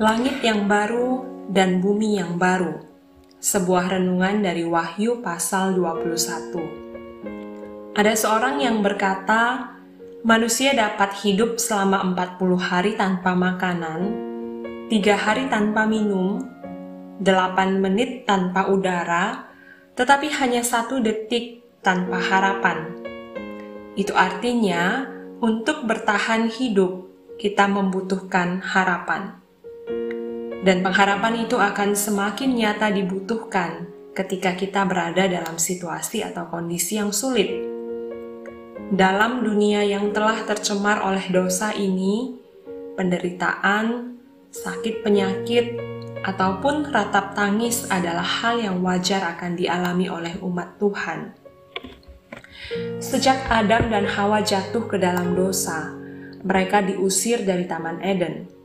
Langit yang baru dan bumi yang baru. Sebuah renungan dari Wahyu pasal 21. Ada seorang yang berkata, manusia dapat hidup selama 40 hari tanpa makanan, tiga hari tanpa minum, 8 menit tanpa udara, tetapi hanya satu detik tanpa harapan. Itu artinya, untuk bertahan hidup, kita membutuhkan harapan. Dan pengharapan itu akan semakin nyata dibutuhkan ketika kita berada dalam situasi atau kondisi yang sulit. Dalam dunia yang telah tercemar oleh dosa ini, penderitaan, sakit penyakit, ataupun ratap tangis adalah hal yang wajar akan dialami oleh umat Tuhan. Sejak Adam dan Hawa jatuh ke dalam dosa, mereka diusir dari Taman Eden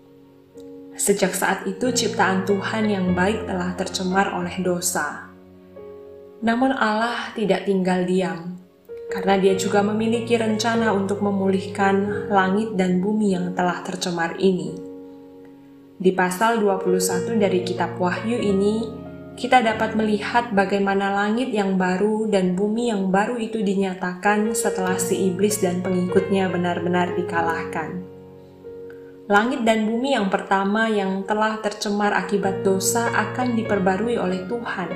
Sejak saat itu, ciptaan Tuhan yang baik telah tercemar oleh dosa. Namun, Allah tidak tinggal diam, karena Dia juga memiliki rencana untuk memulihkan langit dan bumi yang telah tercemar ini. Di pasal 21 dari Kitab Wahyu ini, kita dapat melihat bagaimana langit yang baru dan bumi yang baru itu dinyatakan setelah si iblis dan pengikutnya benar-benar dikalahkan. Langit dan bumi yang pertama yang telah tercemar akibat dosa akan diperbarui oleh Tuhan.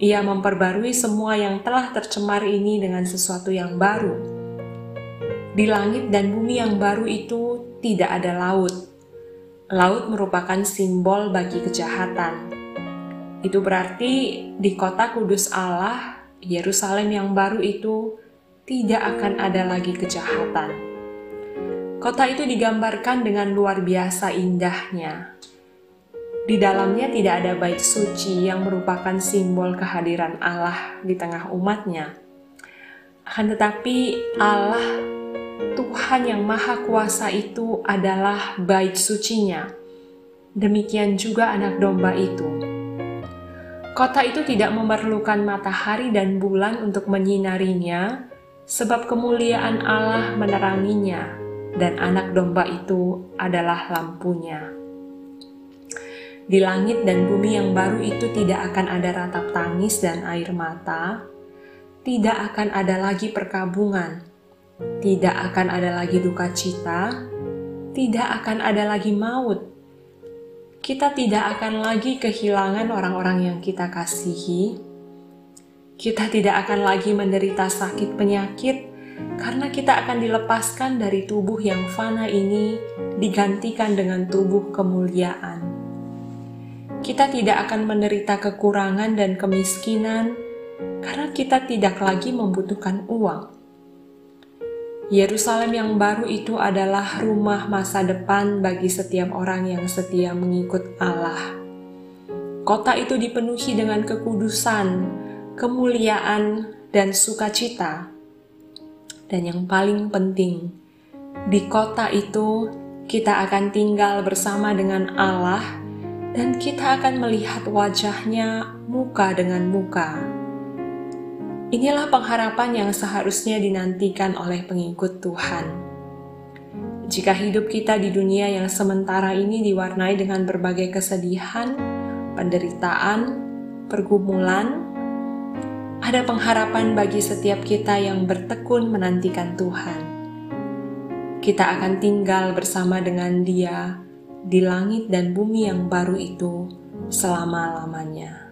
Ia memperbarui semua yang telah tercemar ini dengan sesuatu yang baru. Di langit dan bumi yang baru itu tidak ada laut. Laut merupakan simbol bagi kejahatan. Itu berarti di kota kudus Allah, Yerusalem yang baru itu tidak akan ada lagi kejahatan Kota itu digambarkan dengan luar biasa indahnya. Di dalamnya tidak ada bait suci yang merupakan simbol kehadiran Allah di tengah umatnya. Akan tetapi Allah, Tuhan yang Maha Kuasa itu adalah bait sucinya. Demikian juga anak domba itu. Kota itu tidak memerlukan matahari dan bulan untuk menyinarinya, sebab kemuliaan Allah meneranginya dan anak domba itu adalah lampunya. Di langit dan bumi yang baru itu tidak akan ada ratap tangis dan air mata, tidak akan ada lagi perkabungan, tidak akan ada lagi duka cita, tidak akan ada lagi maut. Kita tidak akan lagi kehilangan orang-orang yang kita kasihi. Kita tidak akan lagi menderita sakit penyakit karena kita akan dilepaskan dari tubuh yang fana ini, digantikan dengan tubuh kemuliaan. Kita tidak akan menderita kekurangan dan kemiskinan karena kita tidak lagi membutuhkan uang. Yerusalem yang baru itu adalah rumah masa depan bagi setiap orang yang setia mengikut Allah. Kota itu dipenuhi dengan kekudusan, kemuliaan, dan sukacita dan yang paling penting, di kota itu kita akan tinggal bersama dengan Allah dan kita akan melihat wajahnya muka dengan muka. Inilah pengharapan yang seharusnya dinantikan oleh pengikut Tuhan. Jika hidup kita di dunia yang sementara ini diwarnai dengan berbagai kesedihan, penderitaan, pergumulan, ada pengharapan bagi setiap kita yang bertekun menantikan Tuhan. Kita akan tinggal bersama dengan Dia di langit dan bumi yang baru itu selama-lamanya.